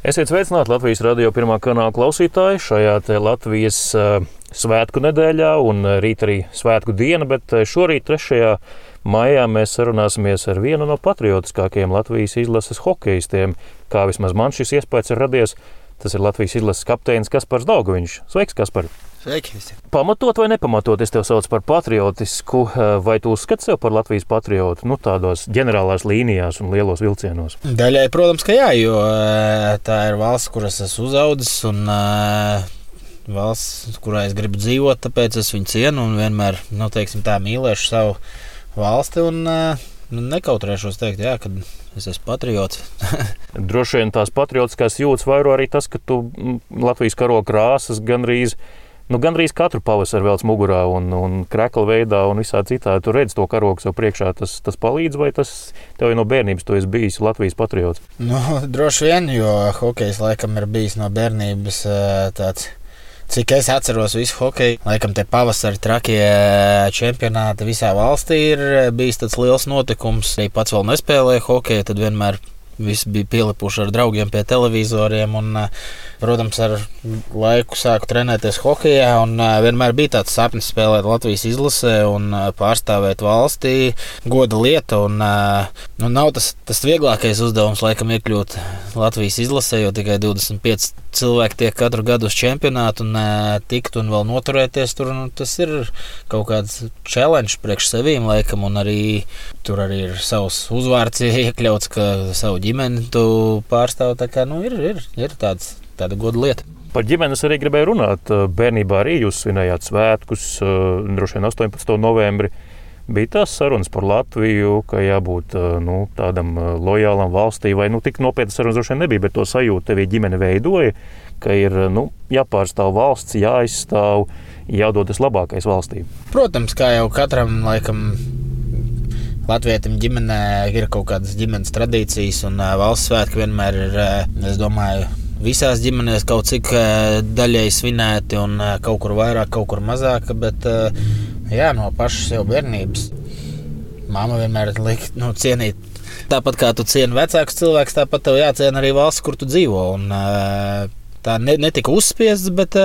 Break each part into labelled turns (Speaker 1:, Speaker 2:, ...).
Speaker 1: Esiet sveicināti Latvijas radio pirmā kanāla klausītāji šajā Latvijas svētku nedēļā un rīt arī svētku diena, bet šorīt, 3. maijā, mēs sarunāsimies ar vienu no patriotiskākajiem Latvijas izlases hokeistiem. Kā vismaz man šis iespējas ir radies, tas ir Latvijas izlases kapteinis Kaspars Daugoviņš. Sveiks, Kaspar!
Speaker 2: Sveiki! Visi.
Speaker 1: Pamatot vai nepamatot, es tevi saucu par patriotisku, vai tu uzskati sevi par Latvijas patriotu, nu, tādos ģenerālās līnijās un lielos vilcienos?
Speaker 2: Daļai, protams, ka jā, jo tā ir valsts, kuras esmu uzaugusi, un valsts, kurā es gribu dzīvot, tāpēc es viņu cienu un vienmēr, nu, teiksim tā, mīlēšu savu valsti un nu, nekautrēšos teikt, jā, kad es esmu patriots.
Speaker 1: Droši vien tās patriotiskās jūtas vairo arī tas, ka tu Latvijas karoga krāsas gandrīz nu, gandrīz katru pavasaru velc mugurā un, un krekla veidā un visā citā. Tu redz to karogu sev priekšā, tas, tas palīdz, vai tas tev no bērnības tu esi bijis Latvijas patriots?
Speaker 2: Nu, droši vien, jo hokejs laikam ir bijis no bērnības tāds. Cik es atceros visu hokeju, laikam te pavasarī trakie čempionāti visā valstī ir bijis tāds liels notikums. Ja pats vēl nespēlēju hokeju, tad vienmēr Visi bija pielipuši ar draugiem pie televizoriem. Un, protams, ar laiku sāku trenēties hokeja. Vienmēr bija tāds sapnis spēlēt Latvijas izlasē un pārstāvēt valstī. Goda lieta. Un, nu, nav tas, tas vieglākais uzdevums, laikam, iekļūt Latvijas izlasē, jo tikai 25 cilvēki tiek katru gadu uz čempionātu un tikt un vēl noturēties tur. Nu, tas ir kaut kāds challenge priekš sevīm, laikam, un arī tur arī ir savs uzvārds iekļauts, ka savu ģimeni tu pārstāv. Tā kā nu, ir, ir, ir tāds, tāda goda lieta.
Speaker 1: Par ģimeni es arī gribēju runāt. Bērnībā arī jūs svinējāt svētkus, droši vien 18. novembrī. Bija tās sarunas par Latviju, ka jābūt nu, tādam lojālam valstī, vai nu, tik nopietnas sarunas droši vien nebija, bet to sajūtu tev ģimene veidoja, ka ir nu, jāpārstāv valsts, jāizstāv, jādodas labākais valstī.
Speaker 2: Protams, kā jau katram laikam Latvijam ģimenē ir kaut kādas ģimenes tradīcijas, un valsts svētki vienmēr ir, es domāju, visās ģimenēs kaut cik daļēji svinēti, un kaut kur vairāk, kaut kur mazāk. Bet jā, no pašas jau bērnības māma vienmēr liek nu, cienīt. Tāpat kā tu cieni vecākus cilvēkus, tāpat tev jāciena arī valsts, kur tu dzīvo. Un, tā ne, netika uzspiests, bet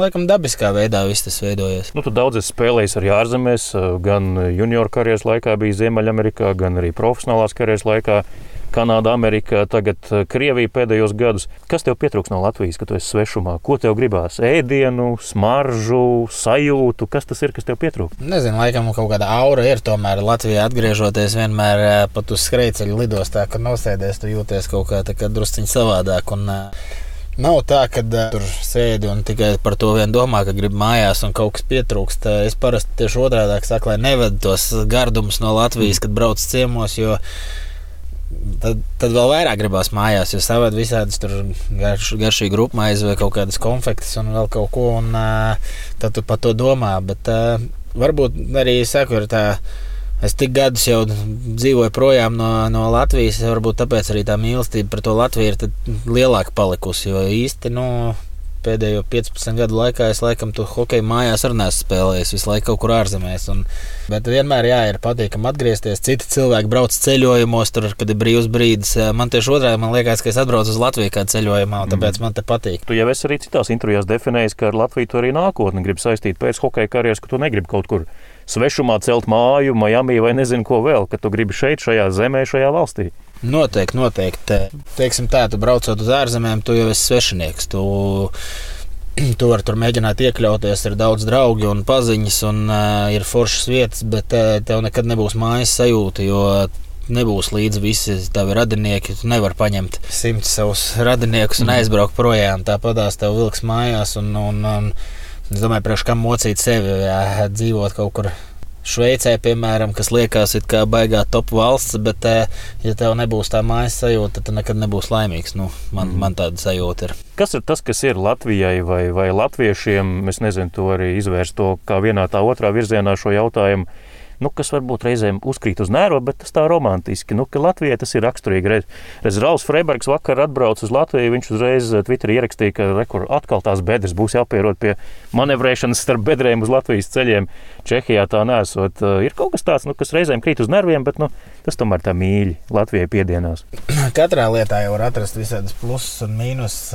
Speaker 2: laikam dabiskā veidā viss tas veidojas.
Speaker 1: Nu, tu daudz esi spēlējis arī ārzemēs, gan junior karjeras laikā, bija Ziemeļamerikā, gan arī profesionālās karjeras laikā. Kanāda, Amerika, tagad Krievija pēdējos gados. Kas tev pietrūks no Latvijas, kad tu esi svešumā? Ko tev gribās? Ēdienu, smaržu, sajūtu, kas tas ir, kas tev pietrūks?
Speaker 2: Nezinu, laikam kaut kāda aura ir. Tomēr Latvijā atgriežoties, vienmēr pat uz skrejceļa lidostā, kad nosēdies, tu jūties kaut kā, drusciņš savādāk. Un, Nav tā, ka uh, tur sēdi un tikai par to vien domā, ka grib mājās un kaut kas pietrūkst. Es parasti tieši otrādi saku, lai neved tos gardumus no Latvijas, kad brauc ciemos, tad, tad vēl vairāk gribās mājās, jo savādi visādas garš, garšīgi rupmaizi vai kaut kādas konfektes un vēl kaut ko, un uh, tad tu par to domā. Bet uh, varbūt arī saku, ir tā Es tik gadus jau dzīvoju projām no, no Latvijas. Varbūt tāpēc arī tā mīlestība par to Latviju ir lielāka palikusi. Jo īsti nu, pēdējo 15 gadu laikā es laikam to hokeju mājās arī neesmu spēlējis. Visu laiku kaut kur ārzemēs. Un, bet vienmēr jā, ir patīkami atgriezties. Citi cilvēki brauc ceļojumos, tur, kad ir brīvs brīdis. Man tieši otrādi man liekas, ka es atbraucu uz Latviju kā ceļojumā, un tāpēc mm. man te patīk.
Speaker 1: Tu jau esi arī citās intervijās definējis, ka ar Latviju tu arī nākotni gribi saistīt pēc hokeja karjeras, ka tu negribi kaut kur svešumā celt māju, Miami vai nezinu ko vēl, ka tu gribi šeit, šajā zemē, šajā valstī.
Speaker 2: Noteikti, noteikti. Teiksim tā, tu braucot uz ārzemēm, tu jau esi svešinieks. Tu, tu vari tur mēģināt iekļauties, ir daudz draugu un paziņas, un uh, ir foršas vietas, bet uh, tev nekad nebūs mājas sajūta, jo nebūs līdzi visi tavi radinieki. Tu nevari paņemt simtus savus radiniekus un mhm. aizbraukt projām. Tāpatās tev vilks mājās. Un, un, un, Es domāju, priekš kam mocīt sevi, jā, dzīvot kaut kur. Šveicē, piemēram, kas liekas, kā baigā top valsts, bet, eh, ja tev nebūs tā mājas sajūta, tad nekad nebūsi laimīgs. Nu, man, mm. man tāda sajūta ir.
Speaker 1: Kas ir tas, kas ir Latvijai vai, vai latviešiem? Es nezinu, to arī izvērst to kā vienā tā otrā virzienā šo jautājumu. Nu, kas varbūt reizēm uzkrīt uz nēro, bet tas tā romantiski. Nu, Latvijai tas ir raksturīgi. Reiz, reiz Rauls Freibergs vakar atbrauc uz Latviju, viņš uzreiz eh, Twitterī ierakstīja, ka rekur atkal tās bedres būs jāpierod pie manevrēšanas starp bedrēm uz Latvijas ceļiem. Čehijā tā nesot. Eh, ir kaut kas tāds, nu, kas reizēm krīt uz nerviem, bet nu, tas tomēr tā mīļi Latvijai piedienās.
Speaker 2: Katrā lietā jau var atrast visādas plusus un mīnusus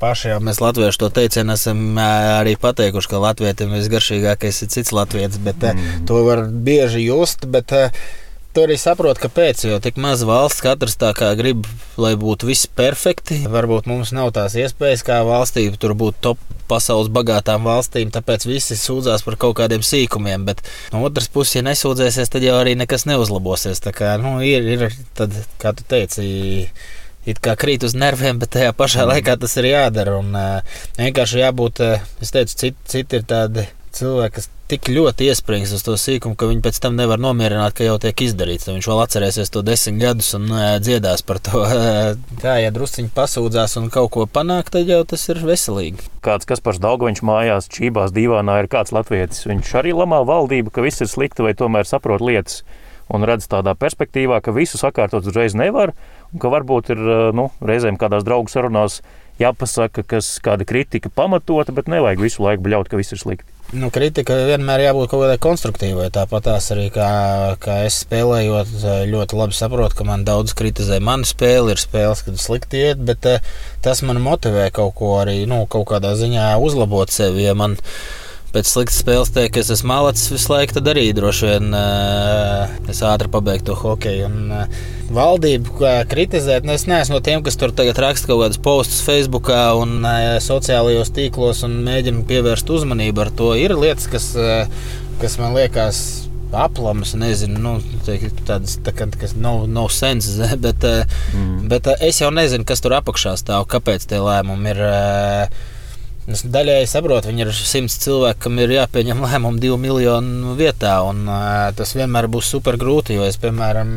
Speaker 2: paši jau mēs latvieši to teicienu esam arī pateikuši, ka latvietim visgaršīgākais ir cits latvietis, bet mm. to var bieži just. Bet, Tu arī saproti, kāpēc. Jo tik maz valsts, katrs tā kā grib, lai būtu viss perfekti. Varbūt mums nav tās iespējas, kā valstī tur būt top pasaules bagātām valstīm, tāpēc visi sūdzās par kaut kādiem sīkumiem. Bet no otras puses, ja nesūdzēsies, tad jau arī nekas neuzlabosies. Tā kā nu, ir, ir tad, kā tu teici, it kā krīt uz nerviem, bet tajā pašā mm. laikā tas ir jādara. Un, uh, vienkārši jābūt, uh, es teicu, citi, citi ir tādi cilvēki, kas tik ļoti iesprings uz to sīkumu, ka viņi pēc tam nevar nomierināt, ka jau tiek izdarīts. Tad viņš vēl atcerēsies to desmit gadus un uh, dziedās par to. Tā, ja drusciņi pasūdzās un kaut ko panāk, tad jau tas ir veselīgi.
Speaker 1: Kāds, kas par Dāngu mājās, čībās, divānā ir kāds latviečs. Viņš arī lamā valdību, ka viss ir slikti vai tomēr saprot lietas un redz tādā perspektīvā, ka visu sakārtot uzreiz nevar, un ka varbūt ir eh, nu, reizēm kādās draugu sarunās jāpasaka, kas kāda kritika pamatota, bet nevajag visu laiku bļaut, ka viss ir slikti.
Speaker 2: Nu, kritika vienmēr jābūt kaut kādai konstruktīvai. Tāpat arī kā, kā es spēlējot, ļoti labi saprotu, ka man daudz kritizē manu spēli. Ir spēles, kad slikti iet, bet eh, tas man motivē kaut ko arī nu, kaut kādā ziņā uzlabot sevi. Ja man, uh, pēc sliktas spēles teikt, ka es esmu malacis visu laiku, tad arī droši vien uh, es ātri pabeigtu to hokeju. Un, uh, valdību kritizēt, nu, es neesmu no tiem, kas tur tagad raksta kaut kādus postus Facebook un uh, sociālajos tīklos un mēģina pievērst uzmanību ar to. Ir lietas, kas, kas man liekas aplamas, nezinu, nu, tādas tā, kas nav, nav sens, bet, mm. bet es jau nezinu, kas tur apakšā stāv, kāpēc tie lēmumi ir. Es daļēji saprotu, viņi ir simts cilvēki, kam ir jāpieņem lēmumu divu miljonu vietā. Un, uh, tas vienmēr būs super grūti. Jo es, piemēram,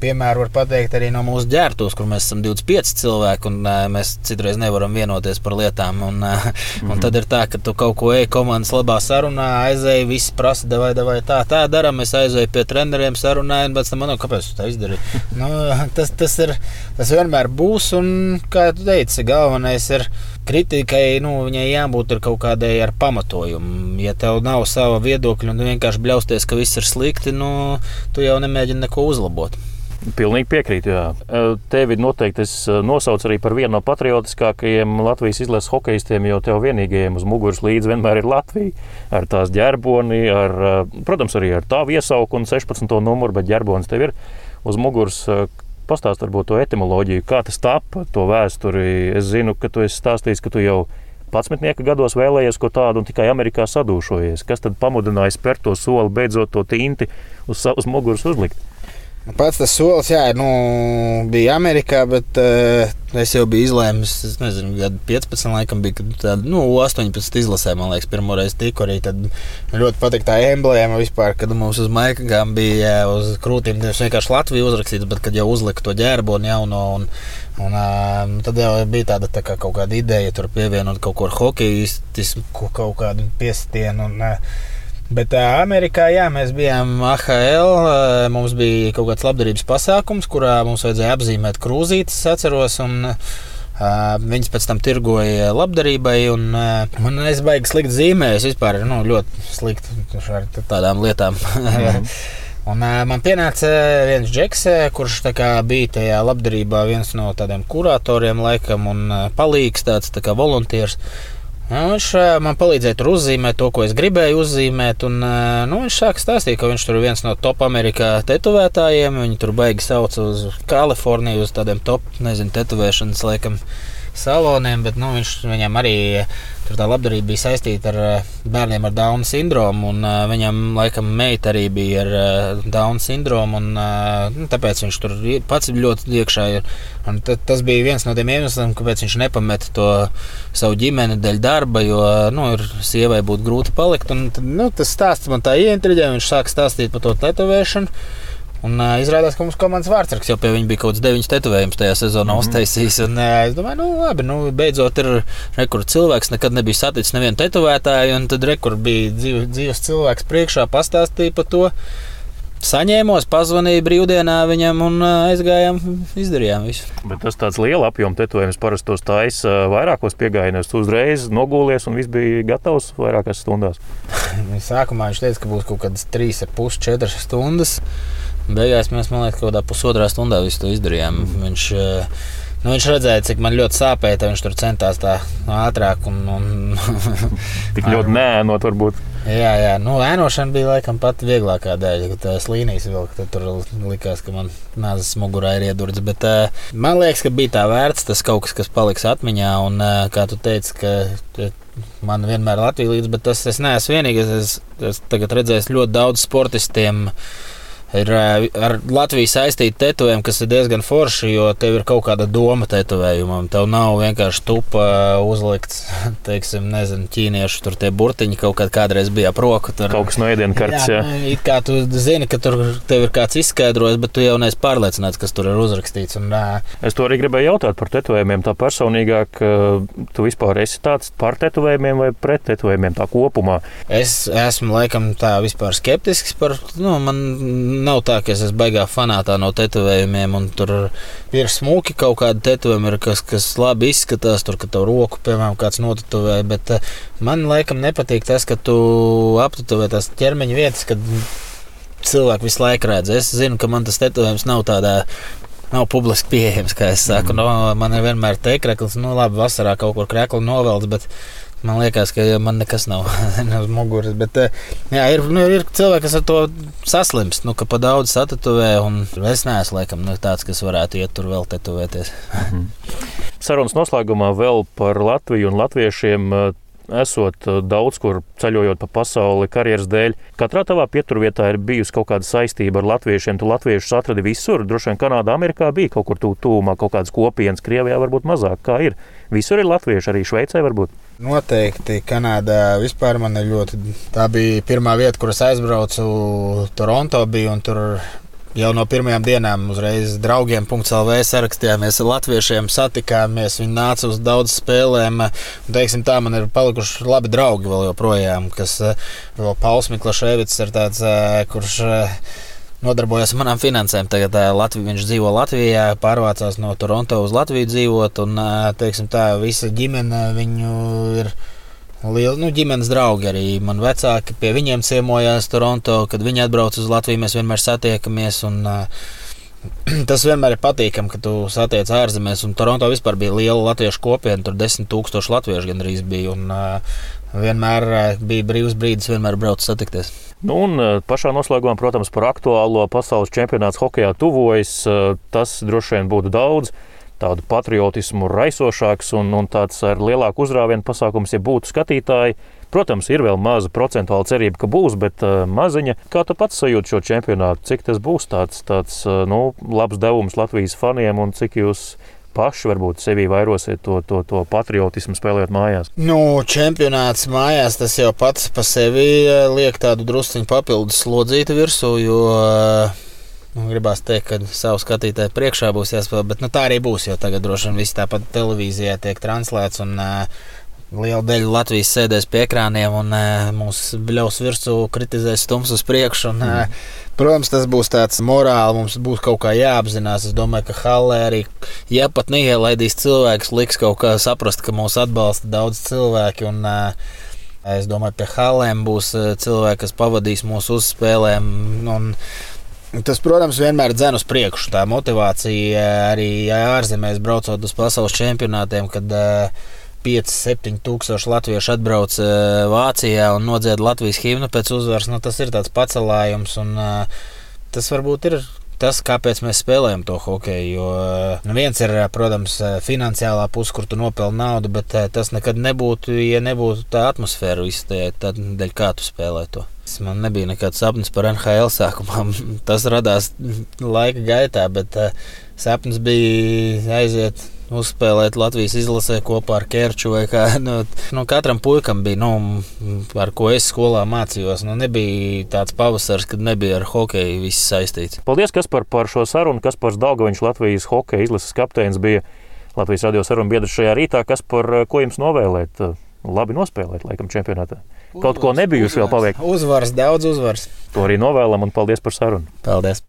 Speaker 2: piemēru var pateikt arī no mūsu ģērbtuves, kur mēs esam 25 cilvēki un mēs citreiz nevaram vienoties par lietām. Un, un tad ir tā, ka tu kaut ko ej komandas labā sarunā, aizēji, visi prasa, vai, vai tā, tā dara. Mēs aizējām pie treneriem, sarunājām, bet tam man, kāpēc tu tā izdarīji? nu, tas, tas, ir, tas vienmēr būs, un kā tu teici, galvenais ir kritikai nu, viņai jābūt kaut kādai ar pamatojumu. Ja tev nav sava viedokļa un vienkārši bļausties, ka viss ir slikti, nu, tu jau nemēģini neko uzlabot.
Speaker 1: Pilnīgi piekrītu. Jā. Tevi noteikti es nosaucu arī par vienu no patriotiskākajiem Latvijas izlases hokeistiem, jo tev vienīgajiem uz muguras līdzi vienmēr ir Latvija. Ar tās ģerboni, ar, protams, arī ar tavu iesauku un 16. numuru, bet ģerbonis tev ir uz muguras. Pastāst varbūt to etimoloģiju, kā tas tapa, to vēsturi. Es zinu, ka tu esi stāstījis, ka tu jau 11 gados vēlējies ko tādu un tikai Amerikā sadūšojies. Kas tad pamudināja spērt to soli, beidzot to tinti uz savas muguras uzlikt?
Speaker 2: Pats tas solis, jā, nu, bija Amerikā, bet uh, es jau biju izlēmis, es nezinu, gadu 15, laikam bija tāda, nu, 18 izlasē, man liekas, pirmo reizi tiku arī. Tad ļoti patīk tā emblēma vispār, kad mums uz maikām bija uz krūtīm vienkārši Latvija uzrakstīts, bet kad jau uzlika to ģērbu un jauno. Un, Un, uh, tad jau bija tāda tā kā kaut kāda ideja, tur pievienot kaut ko ar hokeju, kaut kādu piestienu. Un, uh, Bet uh, Amerikā jā, mēs bijām AHL. Uh, mums bija kaut kāds labdarības pasākums, kurā mums vajadzēja apzīmēt krūzītes, atceros. Un, Uh, viņas pēc tam tirgoja labdarībai, un uh, man aizbaigi slikti zīmējas. Vispār nu, ļoti slikti ar tādām lietām. Mm. un, uh, man pienāca viens džeks, kurš kā, bija tajā labdarībā, viens no tādiem kuratoriem, laikam, un uh, palīgs, tāds tā kā volunteers. Nu, viņš man palīdzēja tur uzzīmēt to, ko es gribēju uzzīmēt. Un, nu, viņš sāka stāstīt, ka viņš tur ir viens no top Amerikā tetovētājiem. Viņi tur baigi sauc uz Kaliforniju, uz tādiem top, nezinu, tetovēšanas laikam saloniem, bet nu, viņš viņam arī tur tā labdarība bija saistīta ar eh, bērniem ar Dauna sindromu. Un, uh, viņam, laikam, meita arī bija ar uh, Dauna sindromu. Un, uh, tāpēc viņš tur pats ļoti iekšā ir. Un tas bija viens no tiem iemesliem, kāpēc viņš nepameta to savu ģimeni dēļ darba, jo nu, ir sievai būtu grūti palikt. Un, nu, tas stāsts man tā ieintriģēja. Viņš sāk stāstīt par to tetovēšanu. Un uh, izrādās, ka mums komandas vārdsargs jau pie viņa bija kaut kāds deviņas tetovējumus tajā sezonā mm -hmm. uztaisījis. Un, uh, es domāju, nu, labi, nu, beidzot ir rekords cilvēks, nekad nebija saticis nevienu tetovētāju, un tad rekords bija dzīv, dzīves cilvēks priekšā, pastāstīja par to. Saņēmos, pazvanīju brīvdienā viņam un aizgājām, izdarījām visu.
Speaker 1: Bet tas tāds liels apjoms tetovējums parasti taisa vairākos piegājienos. Tu uzreiz nogūlies un viss bija gatavs vairākās stundās.
Speaker 2: Sākumā viņš teica, ka būs kaut kādas 3,5-4 stundas. Beigās mēs, man liekas, kaut kādā pusotrā stundā visu to izdarījām. Viņš, nu, viņš redzēja, cik man ļoti sāpēja, tad viņš tur centās tā ātrāk. Un, un
Speaker 1: Tik ļoti nēnot, varbūt.
Speaker 2: Jā, jā. Nu, ēnošana bija laikam pat vieglākā daļa, kad tās līnijas vilka. Tur likās, ka man nāzes mugurā ir iedurts. Bet uh, man liekas, ka bija tā vērts tas kaut kas, kas paliks atmiņā. Un, uh, kā tu teici, ka man vienmēr ir Latvija līdzi, bet tas es neesmu vienīgais. Es, es tagad redzēju ļoti daudz sportistiem. Uh, ir ar Latviju saistīti tetovējumi, kas ir diezgan forši, jo tev ir kaut kāda doma tetovējumam. Tev nav vienkārši tupa uzlikts, teiksim, nezinu, ķīniešu tur tie burtiņi kaut kad kādreiz bija ap roku. Tur
Speaker 1: kaut kas no ēdienu kartes. Jā, jā.
Speaker 2: Nu, it kā tu zini, ka tur tev ir kāds izskaidrojis, bet tu jau neesi pārliecināts, kas tur ir uzrakstīts. Un, uh,
Speaker 1: es to arī gribēju jautāt par tetovējumiem. Tā personīgāk, tu vispār esi tāds par tetovējumiem vai pret tetovējumiem tā kopumā?
Speaker 2: Es esmu laikam tā vispār skeptisks par, nu, man nav tā, ka es esmu baigā fanātā no tetovējumiem, un tur ir smuki kaut kādi tetovējumi, kas, kas labi izskatās, tur, ka tev roku, piemēram, kāds notetuvē, bet uh, man laikam nepatīk tas, ka tu aptetuvē tās ķermeņa vietas, kad cilvēki visu laiku redz. Es zinu, ka man tas tetovējums nav tādā nav publiski pieejams. Kā es saku, mm. no, man ir vienmēr teikreklis, nu, labi, vasarā kaut kur krekli novelts, bet Man liekas, ka man nekas nav uz muguras. Bet, eh, jā, ir, nu, ir cilvēki, kas ar to saslimst, nu, ka pa daudz satatuvē. Es neesmu laikam nu, tāds, kas varētu iet tur vēl tetovēties.
Speaker 1: Mhm. Sarunas noslēgumā vēl par Latviju un latviešiem esot eh, daudz kur ceļojot pa pasauli karjeras dēļ, katrā tavā pieturvietā ir bijusi kaut kāda saistība ar latviešiem. Tu latviešus atradi visur, droši vien Kanādā, Amerikā bija kaut kur tūmā, kaut kādas kopienas, Krievijā varbūt mazāk. Kā ir? Visur ir latvieši, arī Šveicē varbūt.
Speaker 2: Noteikti Kanādā vispār man ir ļoti. Tā bija pirmā vieta, kur es aizbraucu. Toronto bija un tur Jau no pirmajām dienām uzreiz draugiem .CLV sarakstījāmies ar latviešiem, satikāmies. Viņi nāca uz daudz spēlēm. Teiksim, tā man ir palikuši labi draugi vēl joprojām, kas vēl Pauls Miklaševits ir tāds, kurš nodarbojas ar manām finansēm. Tagad Latvija, viņš dzīvo Latvijā, pārvācās no Toronto uz Latviju dzīvot, un teiksim, tā visa ģimene viņu ir Liela nu, ģimenes draugi arī man vecāki pie viņiem ciemojās Toronto. Kad viņi atbrauc uz Latviju, mēs vienmēr satiekamies. Un, uh, Tas vienmēr ir patīkami, ka tu satiec ārzemēs. Toronto vispār bija liela latviešu kopiena. Tur desmit tūkstoši latviešu gandrīz bija. Un, uh, vienmēr uh, bija brīvs brīdis, vienmēr braucu satikties.
Speaker 1: Nu, un pašā noslēgumā, protams, par aktuālo pasaules čempionātu hokeja tuvojas. Tas droši vien būtu daudz tādu patriotismu raisošāks un, un tāds ar lielāku uzrāvienu pasākums, ja būtu skatītāji. Protams, ir vēl maza procentuāla cerība, ka būs, bet uh, maziņa. Kā tu pats sajūti šo čempionātu? Cik tas būs tāds, tāds uh, nu, labs devums Latvijas faniem un cik jūs paši varbūt sevī vairosiet to, to, to patriotismu spēlējot mājās?
Speaker 2: Nu, čempionāts mājās tas jau pats par sevi liek tādu drusciņu papildus slodzīti virsū, jo Nu, gribās teikt, ka savu skatītāju priekšā būs jāspēlē, bet nu, tā arī būs. Jo tagad droši vien viss tāpat televīzijā tiek translēts. Un, uh, Liela daļa Latvijas sēdēs pie ekrāniem un uh, mūsu bļaus virsū kritizēs stums uz priekšu. Un, uh, protams, tas būs tāds morāli, mums būs kaut kā jāapzinās. Es domāju, ka Hallē arī, ja pat neielaidīs cilvēkus, liks kaut kā saprast, ka mūs atbalsta daudz cilvēku. Un, uh, Es domāju, pie Hallēm būs cilvēki, kas pavadīs mūsu uzspēlēm. Un, Tas, protams, vienmēr dzēna uz priekšu. Tā motivācija arī ārzemēs braucot uz pasaules čempionātiem, kad uh, 5, 7 tūkstoši latviešu atbrauc uh, Vācijā un nodzied Latvijas himnu pēc uzvaras. Nu, tas ir tāds pacelājums, un uh, tas varbūt ir tas, kāpēc mēs spēlējam to hokeju. Jo nu, viens ir, protams, finansiālā puse, kur tu nopelni naudu, bet tas nekad nebūtu, ja nebūtu tā atmosfēra visai tādēļ, kā tu spēlē to. Man nebija nekāds sapnis par NHL sākumā. Tas radās laika gaitā, bet sapnis bija aiziet uzspēlēt Latvijas izlasē kopā ar Kerču. Kā, nu, nu, katram puikam bija, nu, ar ko es skolā mācījos. Nu, nebija tāds pavasars, kad nebija ar hokeju viss saistīts.
Speaker 1: Paldies, Kaspar, par šo sarunu. Kaspars Daugaviņš, Latvijas hokeja izlases kapteinis, bija Latvijas radio sarunu biedrs šajā rītā. Kaspar, ko jums novēlēt? Labi nospēlēt, laikam, čempionātā. Kaut uzvars, ko nebijuši uzvars, vēl paveikt.
Speaker 2: Uzvars, daudz uzvars.
Speaker 1: To arī novēlam un paldies par sarunu.
Speaker 2: Paldies!